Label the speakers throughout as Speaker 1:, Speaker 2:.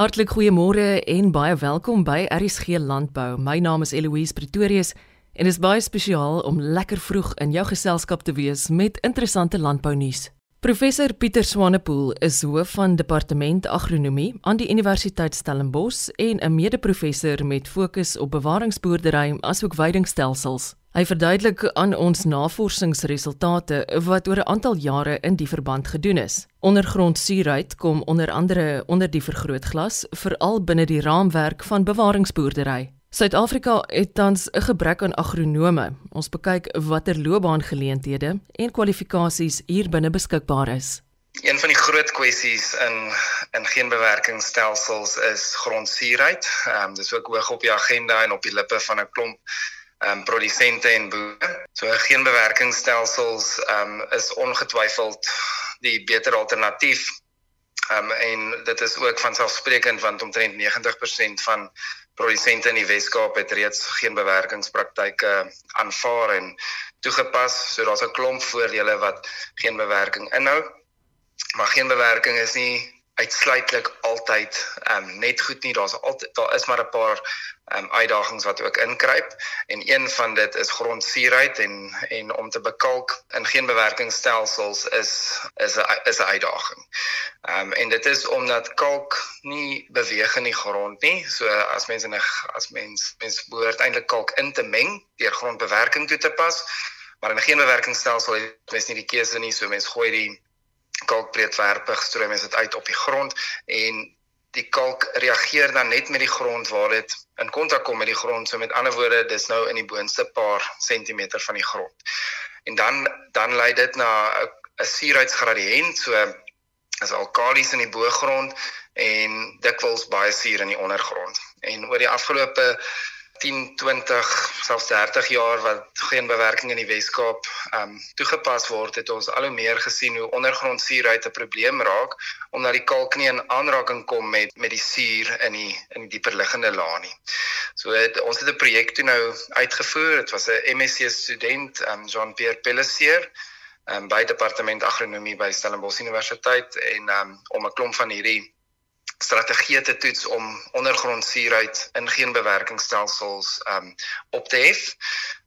Speaker 1: Hartlik goeiemôre en baie welkom by RSG Landbou. My naam is Eloise Pretorius en dit is baie spesiaal om lekker vroeg in jou geselskap te wees met interessante landbounuus. Professor Pieter Swanepoel is hoof van departement agronomie aan die Universiteit Stellenbosch en 'n mede-professor met fokus op bewaringsboerdery asook veidingstelsels. Hy verduidelik aan ons navorsingsresultate wat oor 'n aantal jare in die verband gedoen is. Ondergrondsuurheid kom onder andere onder die vergrootglas, veral binne die raamwerk van bewaringsboerdery. Suid-Afrika het tans 'n gebrek aan agronome. Ons bekyk watter loopbaangeleenthede en kwalifikasies hier binne beskikbaar is.
Speaker 2: Een van die groot kwessies in in geenbewerkingsstelsels is grondsuurheid. Ehm um, dis ook hoog op die agenda en op die lippe van 'n klomp um, produsente en boere. So geenbewerkingsstelsels ehm um, is ongetwyfeld die beter alternatief. Ehm um, en dit is ook van selfsprekend want omtrent 90% van produsente in die Wes-Kaap het reeds geen bewerkingspraktyke aanvaar en toegepas. So daar's 'n klomp voordele wat geen bewerking inhou. Maar geen bewerking is nie uitsluitlik altyd ehm um, net goed nie. Daar's altyd daar is maar 'n paar ehm um, uitdagings wat ook inkruip en een van dit is grondsuurheid en en om te bekalk in geen bewerkingsstelsels is is 'n is 'n uitdaging. Ehm um, en dit is omdat kalk nie beweeg in die grond nie. So as mense in 'n as mens mens behoort eintlik kalk in te meng deur grondbewerking toe te pas. Maar in geen bewerkingsstelsel het mens nie die keuse nie, so mens gooi die kalkbreedwerpig stroom is dit uit op die grond en die kalk reageer dan net met die grond waar dit in kontak kom met die grond. So met ander woorde, dis nou in die boonste paar sentimeter van die grond. En dan dan lei dit na 'n suurheidsgradiënt. So is alkalies in die bo-grond en dikwels baie suur in die ondergrond. En oor die afgelope 10, 20, selfs 30 jaar wat geen bewerking in die Wes-Kaap um toegepas word, het ons al hoe meer gesien hoe ondergrondsuurheid 'n probleem raak omdat die kalk nie in aanraking kom met met die suur in die in die dieper liggende laag nie. So het, ons het 'n projek toe nou uitgevoer. Dit was 'n MSc student, um Jean-Pierre Pelletier um by departement agronomie by Stellenbosch Universiteit en um om 'n klomp van hierdie strategieë te toets om ondergrondsuurheid in geen bewerkingsstelsels um op te hef.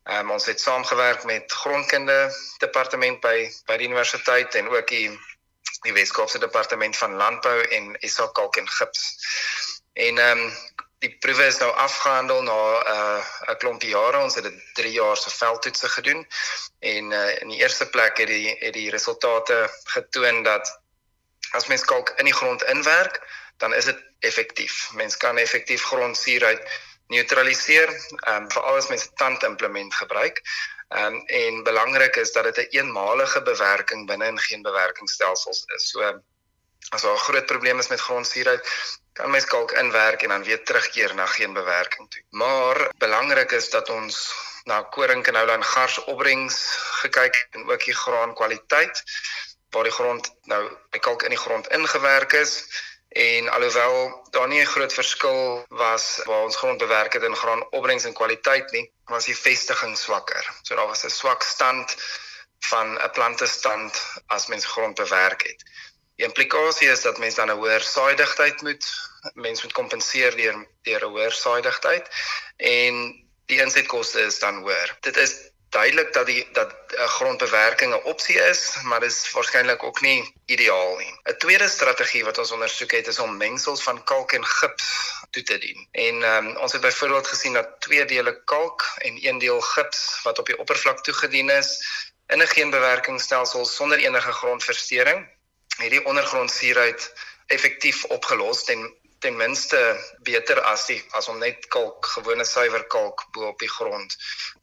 Speaker 2: Um ons het saamgewerk met grondkunde departement by by die universiteit en ook die die Weskaapse departement van landbou en SA Kalk en Gips. En um die proewe is nou afgehandel na 'n uh, 'n klompie jare. Ons het dit 3 jaar se veldtoetse gedoen en uh, in die eerste plek het die het die resultate getoon dat as mens kalk in die grond inwerk, dan is dit effektief. Mens kan effektief grondsuurheid neutraliseer, ehm um, veral as mens 'n tandimplement gebruik. Ehm um, en belangrik is dat dit 'n een eenmalige bewerking binne in geen bewerkingsstelsels is. So as daar 'n groot probleem is met grondsuurheid, kan mens kalk inwerk en dan weer terugkeer na geen bewerking toe. Maar belangrik is dat ons na koring en gars opbrengs gekyk en ook die graankwaliteit waar die grond nou by kalk in die grond ingewerk is En alhoewel daar nie 'n groot verskil was waar ons grond bewerk het in graanopbrengs en kwaliteit nie, was die vestiging swakker. So daar was 'n swak stand van 'n plantestand as mens grond bewerk het. Die implikasie is dat mens dan 'n hoër saaidigheid moet mens moet kompenseer deur deur 'n hoër saaidigheid en die insetkoste is dan hoër. Dit is duidelik dat die dat uh, grondbewerking 'n opsie is, maar dis waarskynlik ook nie ideaal nie. 'n Tweede strategie wat ons ondersoek het is om mengsels van kalk en gips toe te dien. En um, ons het byvoorbeeld gesien dat twee dele kalk en een deel gips wat op die oppervlak toegedien is in 'n geenbewerkingsstelsel sonder enige grondversteuring, het die ondergrondsuurheid effektief opgelos ten ten minste beter as die as om net kalk, gewone suiwer kalk bo op die grond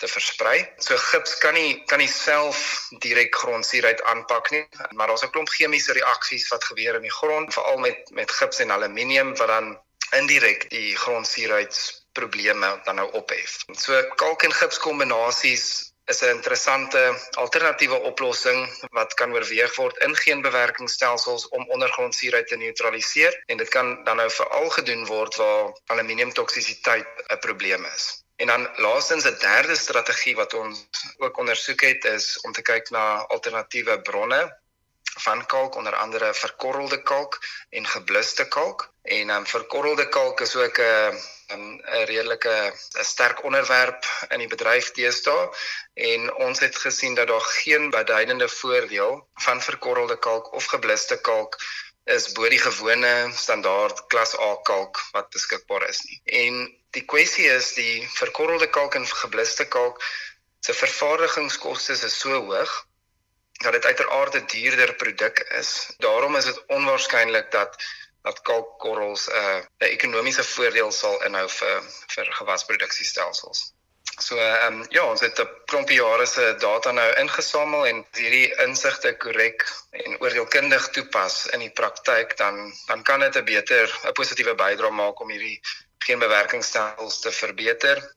Speaker 2: te versprei. So gips kan nie kan nie self direk grondsuurheid aanpak nie, maar daar's 'n klomp chemiese reaksies wat gebeur in die grond, veral met met gips en aluminium wat dan indirek die grondsuurheidsprobleme dan nou ophef. So kalk en gips kombinasies is 'n interessante alternatiewe oplossing wat kan oorweeg word in geen bewerkingsstelsels om ondergrondsuurheid te neutraliseer en dit kan dan nou veral gedoen word waar aluminium toksisiteit 'n probleem is. En dan laastens 'n derde strategie wat ons ook ondersoek het is om te kyk na alternatiewe bronne van kalk onder andere verkorrelde kalk en gebluste kalk en um, verkorrelde kalk is ook 'n 'n redelike 'n sterk onderwerp in die bedryf teëstaan en ons het gesien dat daar geen beduidende voordeel van verkorrelde kalk of gebluste kalk is bo die gewone standaard klas A kalk wat beskikbaar is nie. En die kwessie is die verkorrelde kalk en gebluste kalk se vervaardigingskoste is so hoog dat dit uiteraard 'n duurder produk is. Daarom is dit onwaarskynlik dat dat kalkkorrels 'n uh, 'n ekonomiese voordeel sal inhou vir vir gewasproduksiestelsels. So ehm um, ja, ons het 'n klompie jare se data nou ingesamel en hierdie insigte korrek en oordeelkundig toepas in die praktyk dan dan kan dit 'n beter 'n positiewe bydrae maak om hierdie geenbewerkingsstelsels te verbeter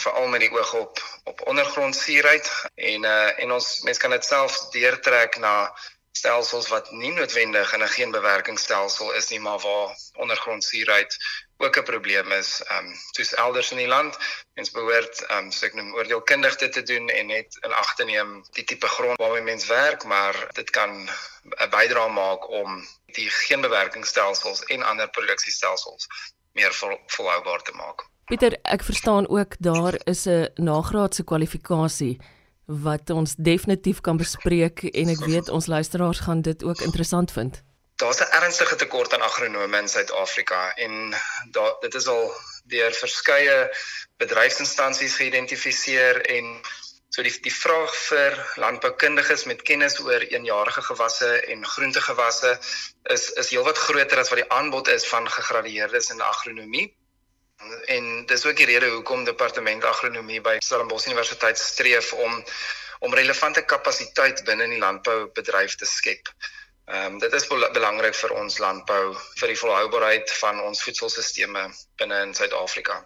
Speaker 2: veral met die oog op op ondergrondsuurheid en uh en ons mense kan dit self deurtrek na stelsels wat nie noodwendig in 'n geenbewerkingsstelsel is nie maar waar ondergrondsuurheid ook 'n probleem is um soos elders in die land. Mens behoort um so ek noem oordeelkundig dit te doen en net in ag te neem die tipe grond waarmee mens werk maar dit kan 'n bydrae maak om die geenbewerkingsstelsels en ander produksiestelsels meer vol, volhoubaar te maak
Speaker 1: Pieter, ek verstaan ook daar is 'n nagraadse kwalifikasie wat ons definitief kan bespreek en ek weet ons luisteraars gaan dit ook interessant vind.
Speaker 2: Daar's 'n ernstige tekort aan agronome in Suid-Afrika en daar dit is al deur verskeie bedryfsinstansies geïdentifiseer en so die die vraag vir landboukundiges met kennis oor eenjarige gewasse en groentegewasse is is heelwat groter as wat die aanbod is van gegradueerdes in agronomie. En dis ook die rede hoekom departement agronomie by Stellenbosch Universiteit streef om om relevante kapasiteit binne in die landboubedryf te skep. Ehm um, dit is bel belangrik vir ons landbou vir die volhoubaarheid van ons voedselstelsels binne in Suid-Afrika.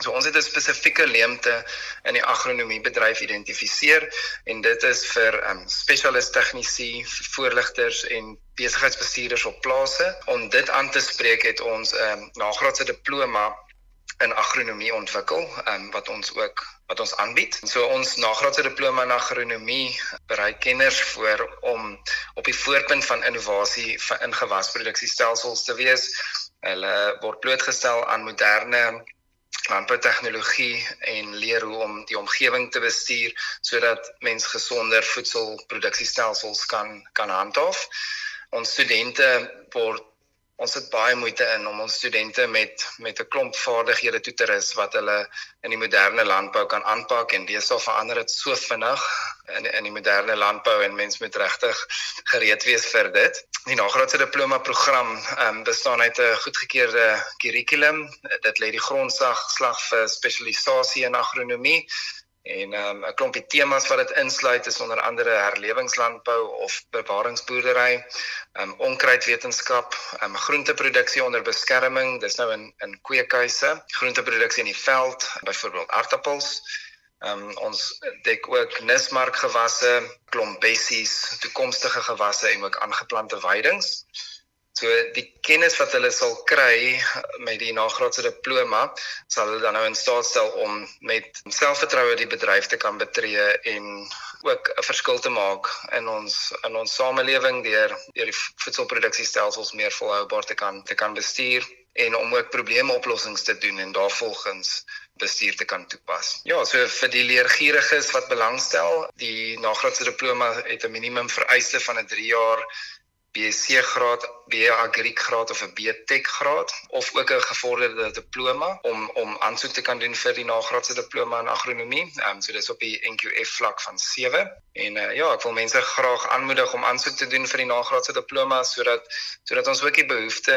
Speaker 2: So ons het 'n spesifieke leemte in die agronomie bedryf identifiseer en dit is vir ehm um, spesialist tegnisi, voorligters en besigheidsbestuurders op plase. Om dit aan te spreek het ons 'n um, ehm, nagraadse diploma in agronomie ontwikkel, um, wat ons ook wat ons aanbied. So ons nagraadse diploma in agronomie berei kenners voor om op die voorpunt van innovasie in gewasproduksiestelsels te wees. Hulle word blootgestel aan moderne landboutegnologie en leer hoe om die omgewing te bestuur sodat mens gesonder voedselproduksiestelsels kan kan handhaaf. Ons studente word ons het baie moeite in om ons studente met met 'n klomp vaardighede toe te rus wat hulle in die moderne landbou kan aanpak en deesdae verander dit so vinnig in in die moderne landbou en mens moet regtig gereed wees vir dit. Die nagraadse diploma program um, bestaan uit 'n goedgekeurde kurrikulum. Dit lê die grondslag slag vir spesialisasie in agronomie En ehm um, 'n klompie temas wat dit insluit is onder andere herlewingslandbou of bewaringsboerdery, um, onkruidwetenskap, um, groenteproduksie onder beskerming, dis nou in in kweekhuise, groenteproduksie in die veld, byvoorbeeld aartappels. Ehm um, ons dek ook nismarkgewasse, klomp bessies, toekomstige gewasse en ook aangeplante weidings. So die kennis wat hulle sal kry met die nagraadse diploma sal hulle dan nou in staat stel om met selfvertroue die bedryf te kan betree en ook 'n verskil te maak in ons in ons samelewing deur deur die voedselproduksiestelsels meer volhoubaar te kan te kan bestuur en om ook probleemoplossings te doen en daarvolgens bestuur te kan toepas. Ja, so vir die leergieriges wat belangstel, die nagraadse diploma het 'n minimum vereiste van 'n 3 jaar BSc graad, BA Agri graad of 'n BTech graad of ook 'n gevorderde diploma om om aansoek te kan doen vir die nagraadse diploma in agronomie. Ehm um, so dis op die NQF vlak van 7. En uh, ja, ek wil mense graag aanmoedig om aansoek te doen vir die nagraadse diploma sodat sodat ons ook die behoefte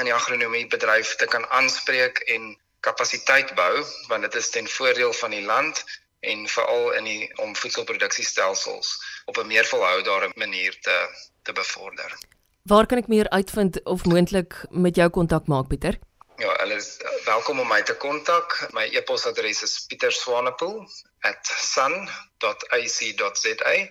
Speaker 2: in die agronomie bedryf te kan aanspreek en kapasiteit bou want dit is ten voordeel van die land en veral in die om voedselproduksiestelsels op 'n meer volhoubare manier te te bevorder.
Speaker 1: Waar kan ek meer uitvind of moontlik met jou kontak maak Pieter?
Speaker 2: Ja, hulle is uh, welkom om my te kontak. My e-posadres is pieterswanepoel@sun.ac.za.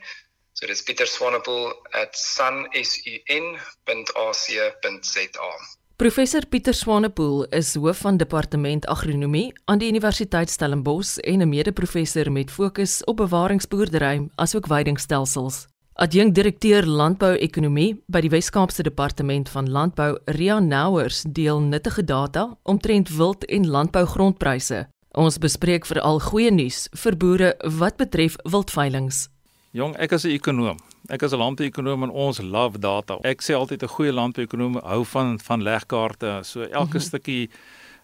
Speaker 2: So dis pieterswanepoel@sun.ac.za.
Speaker 1: Professor Pieter Swanepoel is hoof van departement agronomie aan die Universiteit Stellenbosch en 'n mede-professor met fokus op bewaringsboerdery asook weidingstelsels. Adjunk direkteur landbou-ekonomie by die Wes-Kaapse Departement van Landbou, Ria Nouers, deel nuttige data omtrent wild en landbougrondpryse. Ons bespreek veral goeie nuus vir boere wat betref wildveilinge.
Speaker 3: Jong, ek is 'n ekonom. Ek is 'n landbou-ekonom en ons love data. Ek sê altyd 'n goeie landbou-ekonom hou van van legkaarte. So elke -hmm. stukkie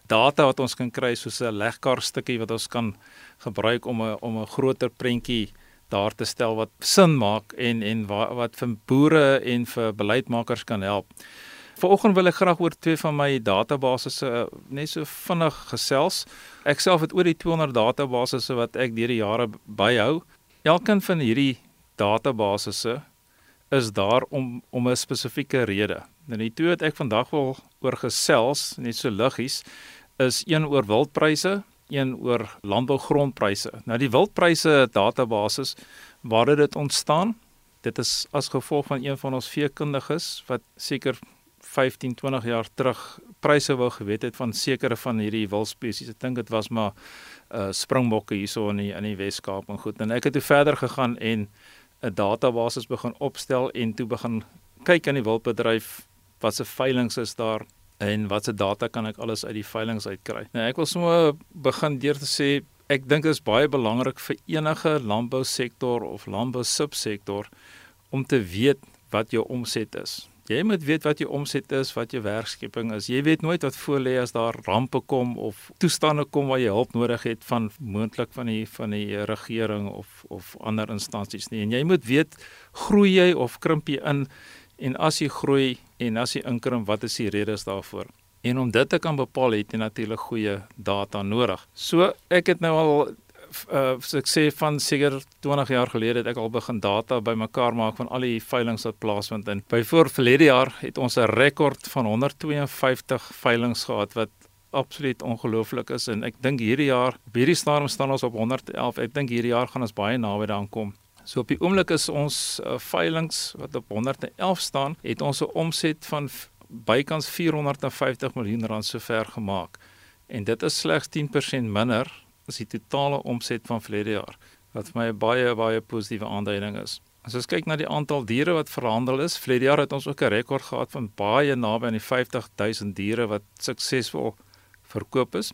Speaker 3: data wat ons kan kry soos 'n legkaart stukkie wat ons kan gebruik om 'n om 'n groter prentjie daar te stel wat sin maak en en wat, wat vir boere en vir beleidsmakers kan help. Vanoggend wil ek graag oor twee van my databasisse uh, net so vinnig gesels. Ek self het oor die 200 databasisse wat ek deur die jare byhou. Elkeen van hierdie databasisse is daar om om 'n spesifieke rede. Nou die twee wat ek vandag wil oor gesels, net so liggies, is een oor wildpryse een oor landbougrondpryse. Nou die wildpryse database waar het dit ontstaan? Dit is as gevolg van een van ons veekundiges wat seker 15, 20 jaar terug pryse wou geweet het van sekere van hierdie wildspesies. Ek dink dit was maar uh springbokke hierso in die in die Wes-Kaap en goed. En ek het toe verder gegaan en 'n database begin opstel en toe begin kyk aan die wildbedryf wat se veilinge is daar en watse data kan ek alles uit die veilinge uitkry. Nou ek wil sommer begin deur te sê ek dink dit is baie belangrik vir enige landbousektor of landbou subsektor om te weet wat jou omset is. Jy moet weet wat jou omset is, wat jou werkskeping is. Jy weet nooit wat voor lê as daar rampe kom of toestande kom waar jy hulp nodig het van moontlik van die van die regering of of ander instansies nie. En jy moet weet groei jy of krimp jy in en as jy groei en as jy inkrimp, wat is die redes daarvoor? En om dit te kan bepaal, het jy natuurlik goeie data nodig. So ek het nou al uh so ek sê van seker 20 jaar gelede het ek al begin data bymekaar maak van al die veilinge wat plaasvind in. Byvoor verlede jaar het ons 'n rekord van 152 veilinge gehad wat absoluut ongelooflik is en ek dink hierdie jaar op hierdie stadium staan ons op 111. Ek dink hierdie jaar gaan ons baie naby daaraan kom. So op die oomblik is ons uh, veilings wat op 111 staan, het ons 'n omset van bykans 450 miljoen rand sover gemaak. En dit is slegs 10% minder as die totale omset van verlede jaar, wat vir my 'n baie baie positiewe aanduiding is. As ons kyk na die aantal diere wat verhandel is, verlede jaar het ons ook 'n rekord gehad van baie naby aan die 50 000 diere wat suksesvol verkoop is.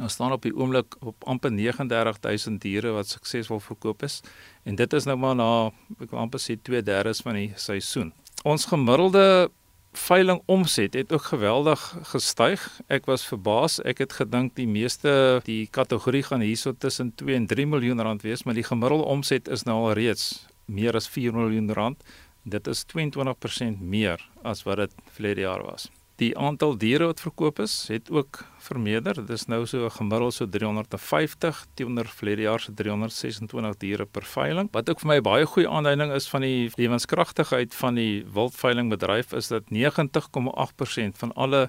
Speaker 3: Ons staan op die oomblik op amper 39000 diere wat suksesvol verkoop is en dit is nou maar na ek wil amper sê 2/3 van die seisoen. Ons gemiddelde veiling omset het ook geweldig gestyg. Ek was verbaas. Ek het gedink die meeste die kategorie gaan hierso tussen 2 en 3 miljoen rand wees, maar die gemiddelde omset is nou al reeds meer as 4 miljoen rand. Dit is 22% meer as wat dit verlede jaar was. Die aantal diere wat verkoop is, het ook vermeerder. Dit is nou so gemiddeld so 350 teenoor verlede jaar se 326 diere per veiling. Wat ook vir my baie goeie aanduiding is van die lewenskragtigheid van die wildveilingbedryf is dat 90,8% van alle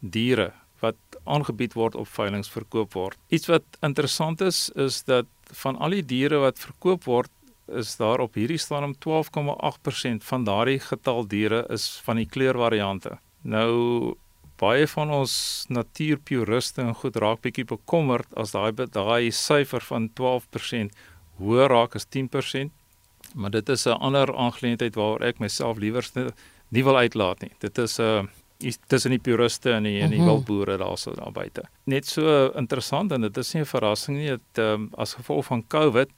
Speaker 3: diere wat aangebied word op veilinge verkoop word. Iets wat interessant is is dat van al die diere wat verkoop word is daar op hierdie stadium 12,8% van daardie getal diere is van die kleurvariante. Nou baie van ons natuurpuriste en goed raak bietjie bekommerd as daai daai syfer van 12% hoër raak as 10%. Maar dit is 'n ander aangeleentheid waaroor ek myself liewer nie wil uitlaat nie. Dit is 'n uh, tussen die puriste en die en die mhm. wildboere daarso daar buite. Net so interessant en dit is nie 'n verrassing nie dat um, as gevolg van COVID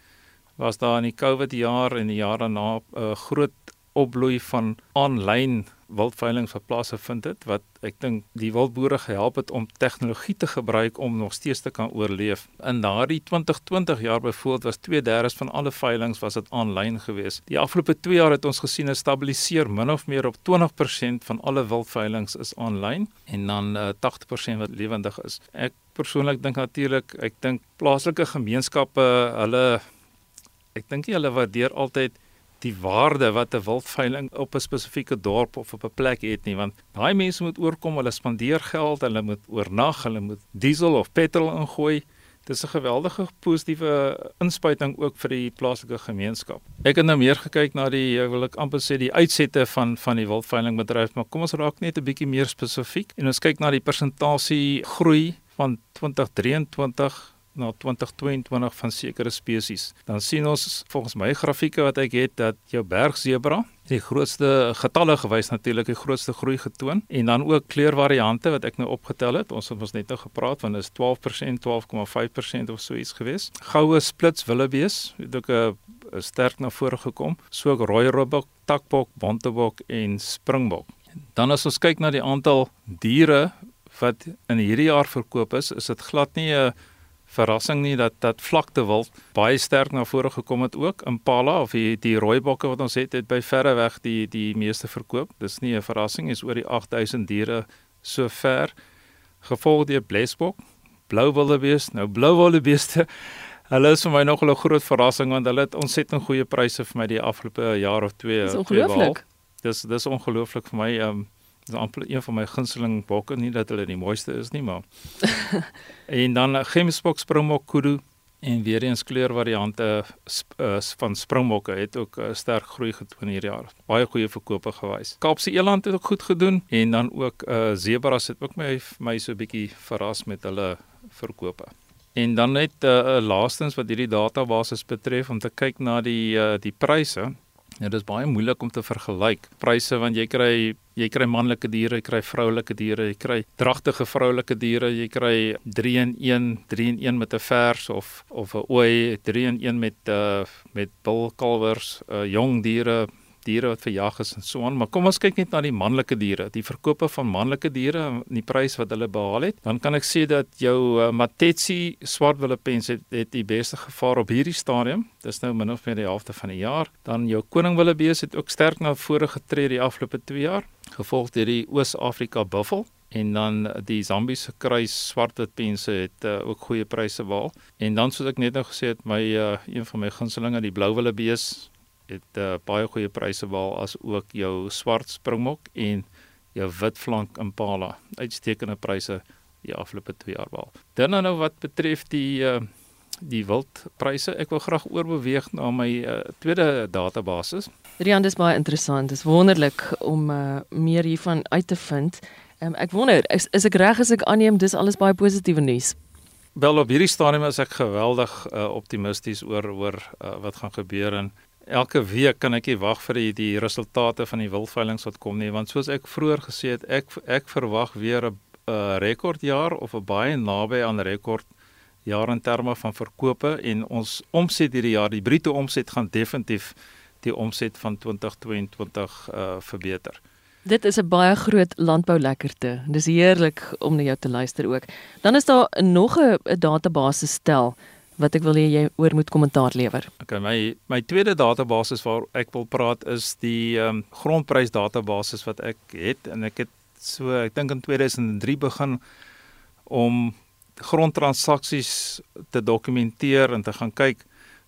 Speaker 3: was daar in die COVID jaar en die jare daarna 'n uh, groot opbloei van aanlyn wildveiling wat plase vind het wat ek dink die wildboere gehelp het om tegnologie te gebruik om nog steeds te kan oorleef. In daardie 2020 jaar byvoorbeeld was 2/3 van alle veilinge was dit aanlyn geweest. Die afgelope 2 jaar het ons gesien 'n stabiliseer min of meer op 20% van alle wildveilinge is aanlyn en dan uh, 80% wat lewendig is. Ek persoonlik dink natuurlik, ek dink plaaslike gemeenskappe, hulle ek dink hulle waardeer altyd die waarde wat 'n wildveiling op 'n spesifieke dorp of op 'n plek het nie want daai mense moet oorkom hulle spandeer geld hulle moet oornag hulle moet diesel of petrol ingooi. Dis 'n geweldige positiewe inspuiting ook vir die plaaslike gemeenskap. Ek het nou meer gekyk na die wil ek amper sê die uitsette van van die wildveilingbedryf maar kom ons raak net 'n bietjie meer spesifiek en ons kyk na die persentasie groei van 2023 na 2022 van sekere spesies. Dan sien ons volgens my grafieke wat ek het dat jou bergsebra die grootste getalle gewys natuurlik die grootste groei getoon en dan ook kleurvariante wat ek nou opgetel het. Ons het ons net nou gepraat van is 12%, 12,5% of so iets gewees. Goue splits willebees het ook 'n sterk na vore gekom. So ook rooi robbok, takbok, bontebok en springbok. Dan as ons kyk na die aantal diere wat in hierdie jaar verkoop is, is dit glad nie 'n verrassing nie dat dat vlakte wild baie sterk na vore gekom het ook. Impala of die die rooi bokke wat ons het, het by verre weg die die meeste verkoop. Dis nie 'n verrassing, is oor die 8000 diere sover. Gevolg deur blesbok, blou wildebeeste. Nou blou wildebeeste Hulle is vir my nog 'n groot verrassing want hulle het ontsettend goeie pryse vir my die afgelope jaar of 2.
Speaker 1: Dis ongelooflik.
Speaker 3: Dis dis ongelooflik vir my. Ehm um, dis amper een van my gunsteling bokke, nie dat hulle die mooiste is nie, maar. en dan uh, Gemsbok Springbok Kudu en weer eens kleurvariante sp uh, van springbokke het ook 'n uh, sterk groei getoon hierdie jaar. Baie goeie verkope gewys. Kaapse eland het ook goed gedoen en dan ook uh zebras het ook my my so 'n bietjie verras met hulle verkope. En dan net 'n uh, laastens wat hierdie database betref om te kyk na die uh, die pryse. Ja, dit is baie moeilik om te vergelyk pryse want jy kry jy kry manlike diere, jy kry vroulike diere, jy kry dragtige vroulike diere, jy kry 3 in 1, 3 in 1 met 'n vers of of 'n ooi, 3 in 1 met uh met bulkalwers, uh jong diere, diere wat verjag is en so aan, maar kom ons kyk net na die manlike diere, die verkope van manlike diere en die prys wat hulle behaal het. Dan kan ek sê dat jou uh, Matetsi swartwillepens het, het die beste gevaar op hierdie stadium. Dis nou min of meer die helfte van die jaar. Dan jou koningwillebees het ook sterk na vore getree die afgelope 2 jaar, gevolg deur die Oos-Afrika buffel en dan die Zambiese kruis swartwitpense het uh, ook goeie pryse behaal. En dan soos ek net nou gesê het, my uh, een van my gunstelinge, die blouwillebees het uh, baie goeie pryse behaal as ook jou swart springbok en jou wit flank impala uitstekende pryse die afgelope 2 jaar behaal. Dan nou wat betref die uh, die wildpryse, ek wil graag oorbeweeg na my uh, tweede database.
Speaker 1: Rian, dis baie interessant. Dis wonderlik om uh, meer hiervan uit te vind. Um, ek wonder, is, is ek reg as ek aanneem dis alles baie positiewe nuus?
Speaker 3: Wel op hierdie stadium is ek geweldig uh, optimisties oor oor uh, wat gaan gebeur en elke week kan ek nie wag vir die, die resultate van die wildveiling wat kom nie want soos ek vroeër gesê het ek ek verwag weer 'n uh, rekordjaar of 'n baie naby aan rekord jaar in terme van verkope en ons omset hierdie jaar die bruto omset gaan definitief die omset van 2022 uh verbeter.
Speaker 1: Dit is 'n baie groot landboulekkerte. Dis heerlik om na jou te luister ook. Dan is daar nog 'n database stel wat ek wil hê jy oor moet kommentaar lewer.
Speaker 3: Okay, my my tweede database waar ek wil praat is die ehm um, grondprys database wat ek het en ek het so ek dink in 2003 begin om grondtransaksies te dokumenteer en te gaan kyk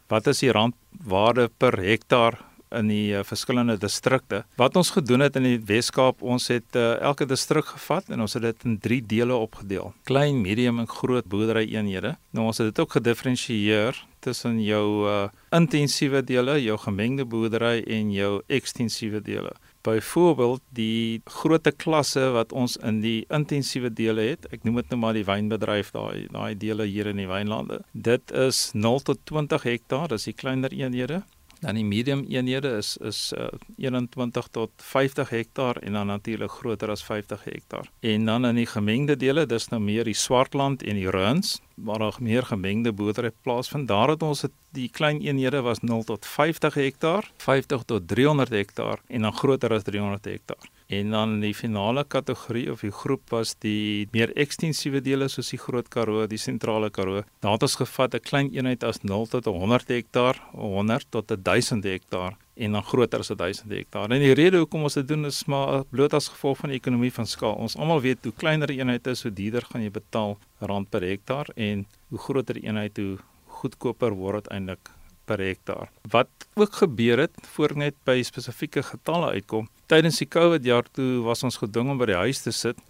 Speaker 3: wat is die randwaarde per hektaar in die uh, verskillende distrikte. Wat ons gedoen het in die Wes-Kaap, ons het uh, elke distrik gevat en ons het dit in 3 dele opgedeel. Klein, medium en groot boerderyeenhede. Nou ons het dit ook gedifferensieer tussen jou uh, intensiewe dele, jou gemengde boerdery en jou ekstensiewe dele. Byvoorbeeld die grootte klasse wat ons in die intensiewe dele het. Ek noem dit nou maar die wynbedryf daai daai dele hier in die wynlande. Dit is 0 tot 20 hektaar, dis die kleiner eenhede. Dan die medium eenhede is is uh, 21 tot 50 hektaar en dan natuurlik groter as 50 hektaar. En dan in die gemengde dele, dis nou meer die swartland en die runs waar daar meer gemengde boerdery plaasvind. Daar het ons het die klein eenhede was 0 tot 50 hektaar, 50 tot 300 hektaar en dan groter as 300 hektaar. En dan die finale kategorie of die groep was die meer ekstensiewe dele soos die Groot Karoo, die Sentrale Karoo. Daar het ons gevat 'n klein eenheid as 0 tot 100 hektaar, 100 tot 1000 hektaar en dan groter as 1000 hektaar. En die rede hoekom ons dit doen is maar bloot as gevolg van die ekonomie van skaal. Ons almal weet hoe kleiner 'n eenheid is, hoe duurder gaan jy betaal rand per hektaar en hoe groter die eenheid hoe goedkoper word dit eintlik per hektaar. Wat ook gebeur het voor net by spesifieke getalle uitkom. Tydens die COVID jaar toe was ons gedwing om by die huis te sit.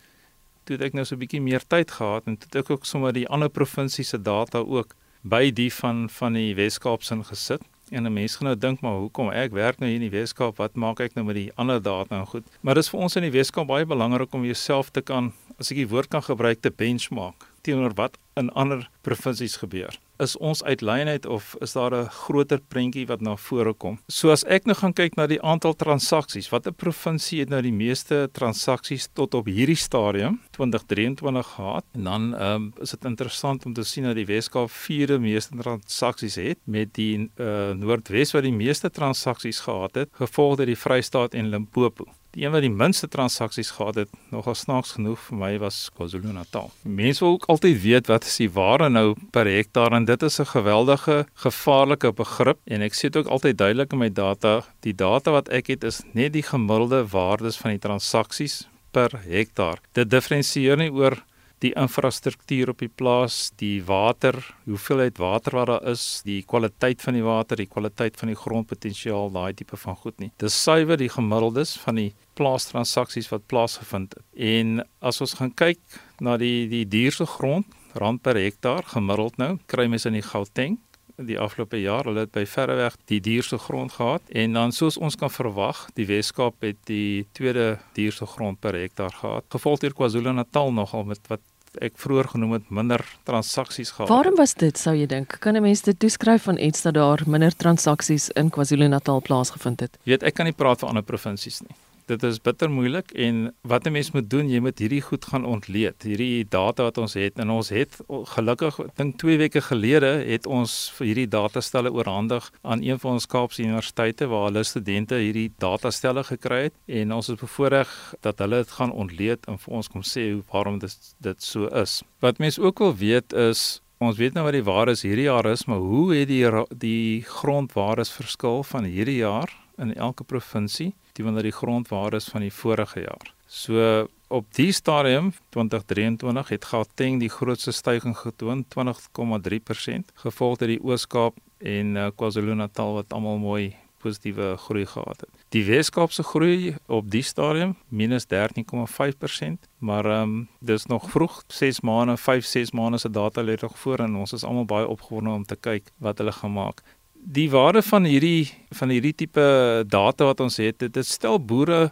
Speaker 3: Toe het ek nou so 'n bietjie meer tyd gehad en toe het ek ook sommer die ander provinsies se data ook by die van van die Wes-Kaap se gesit. En 'n mens gaan nou dink maar hoekom ek werk nou hier in die Wes-Kaap, wat maak ek nou met die ander data nou goed? Maar dis vir ons in die Wes-Kaap baie belangrik om jouself te kan as ek die woord kan gebruik te benchmark teenoor wat in ander provinsies gebeur. Is ons uitlynheid of is daar 'n groter prentjie wat na vore kom? So as ek nou gaan kyk na die aantal transaksies, watter provinsie het nou die meeste transaksies tot op hierdie stadium 2023 gehad? En dan ehm um, is dit interessant om te sien dat die Weskaap vierde meeste transaksies het met die uh, Noordwes wat die meeste transaksies gehad het, gevolg deur die Vrystaat en Limpopo. Die een wat die minste transaksies gehad het, nogal snaaks genoeg vir my was KwaZulu-Natal. Mense wil ook altyd weet wat is die waarde nou per hektaar en dit is 'n geweldige gevaarlike begrip en ek sê dit ook altyd duidelik in my data, die data wat ek het is net die gemiddelde waardes van die transaksies per hektaar. Dit diferensieer nie oor die infrastruktuur op die plaas, die water, hoeveelheid water wat daar is, die kwaliteit van die water, die kwaliteit van die grondpotensiaal, daai tipe van goed nie. Dis suiwer die gemiddeldes van die plaastransaksies wat plaasgevind het. En as ons gaan kyk na die die duurste grond, rand per hektaar gemiddeld nou, kry mens in die Gauteng die afgelope jaar hulle het by verreweg die duurste grond gehad en dan soos ons kan verwag die Weskaap het die tweede duurste grond per hektaar gehad gevolg deur KwaZulu-Natal nogal met wat ek vroeër genoem het minder transaksies gehad.
Speaker 1: Waarom was dit sou jy dink? Kan 'n mens dit toeskryf van iets dat daar minder transaksies in KwaZulu-Natal plaasgevind het?
Speaker 3: Jy weet ek kan nie praat vir ander provinsies nie dit is bitter moeilik en wat 'n mens moet doen, jy moet hierdie goed gaan ontleed. Hierdie data wat ons het en ons het gelukkig dink 2 weke gelede het ons hierdie datastelle oorhandig aan een van ons Kaapse universiteite waar hulle studente hierdie datastelle gekry het en ons is bevoorreg dat hulle dit gaan ontleed en vir ons kom sê hoe waarom dit dit so is. Wat mense ook wil weet is Ons weet nou wat die waarde is hierdie jaar is, maar hoe het die die grondwaardes verskil van hierdie jaar in elke provinsie? Teenoor die grondwaardes van die vorige jaar. So op die stadium 2023 het Gauteng die grootste stygings getoon 20,3% gevolg deur die Oos-Kaap en uh, KwaZulu-Natal wat almal mooi positiewe groei gehad het. Die Wes-Kaap se groei op die stadium minus 13,5%, maar ehm um, dis nog vroeg, 6 maande, 5, 6 maande se data lê nog voor en ons is almal baie opgewonde om te kyk wat hulle gaan maak die waarde van hierdie van hierdie tipe data wat ons het, dit stel boere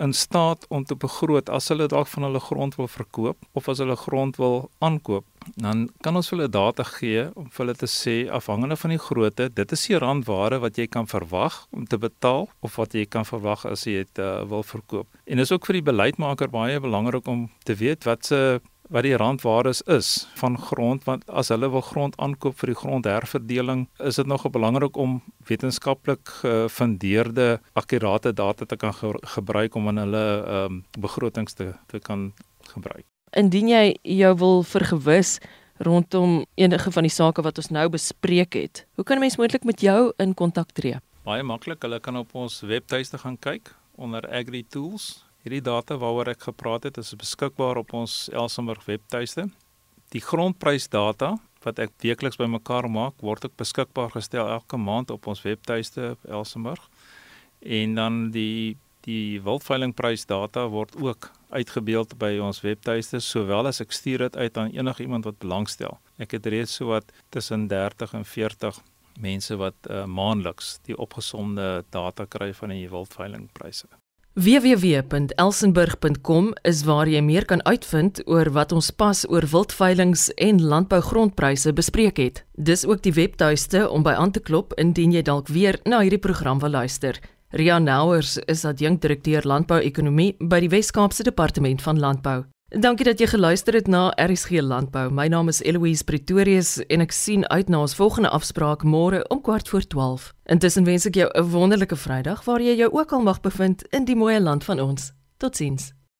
Speaker 3: in staat om te begroot as hulle dalk van hulle grond wil verkoop of as hulle grond wil aankoop, dan kan ons hulle data gee om vir hulle te sê afhangende van die grootte, dit is die randwaarde wat jy kan verwag om te betaal of wat jy kan verwag as jy dit uh, wil verkoop. En dis ook vir die beleidsmaker baie belangrik om te weet wat se wat die randwaardes is van grond want as hulle wil grond aankoop vir die grondherverdeling is dit nog belangrik om wetenskaplik gefundeerde akkurate data te kan ge gebruik om in hulle um, begrotings te te kan gebruik.
Speaker 1: Indien jy jou wil vergewis rondom enige van die sake wat ons nou bespreek het, hoe kan 'n mens moontlik met jou in kontak tree?
Speaker 3: Baie maklik, hulle kan op ons webtuiste gaan kyk onder Agri Tools Hierdie data waaroor ek gepraat het, is beskikbaar op ons Elsenburg webtuiste. Die grondprysdata wat ek weekliks bymekaar maak, word ook beskikbaar gestel elke maand op ons webtuiste Elsenburg. En dan die die wildveilingprysdata word ook uitgebeeld by ons webtuiste sowel as ek stuur dit uit aan enigiemand wat belangstel. Ek het reeds so wat tussen 30 en 40 mense wat uh, maandeliks die opgesomde data kry van die wildveilingpryse
Speaker 1: www.elsenburg.com is waar jy meer kan uitvind oor wat ons pas oor wildveilings en landbougrondpryse bespreek het. Dis ook die webtuiste om by aan te klop indien jy dalk weer na hierdie program wil luister. Rian Nouwers is adjunkdirekteur landbouekonomie by die Wes-Kaapse Departement van Landbou. Dankie dat jy geluister het na RSG Landbou. My naam is Eloise Pretorius en ek sien uit na ons volgende afspraak môre om kwart voor 12. Intussen wens ek jou 'n wonderlike Vrydag waar jy jou ook al mag bevind in die mooi land van ons. Totsiens.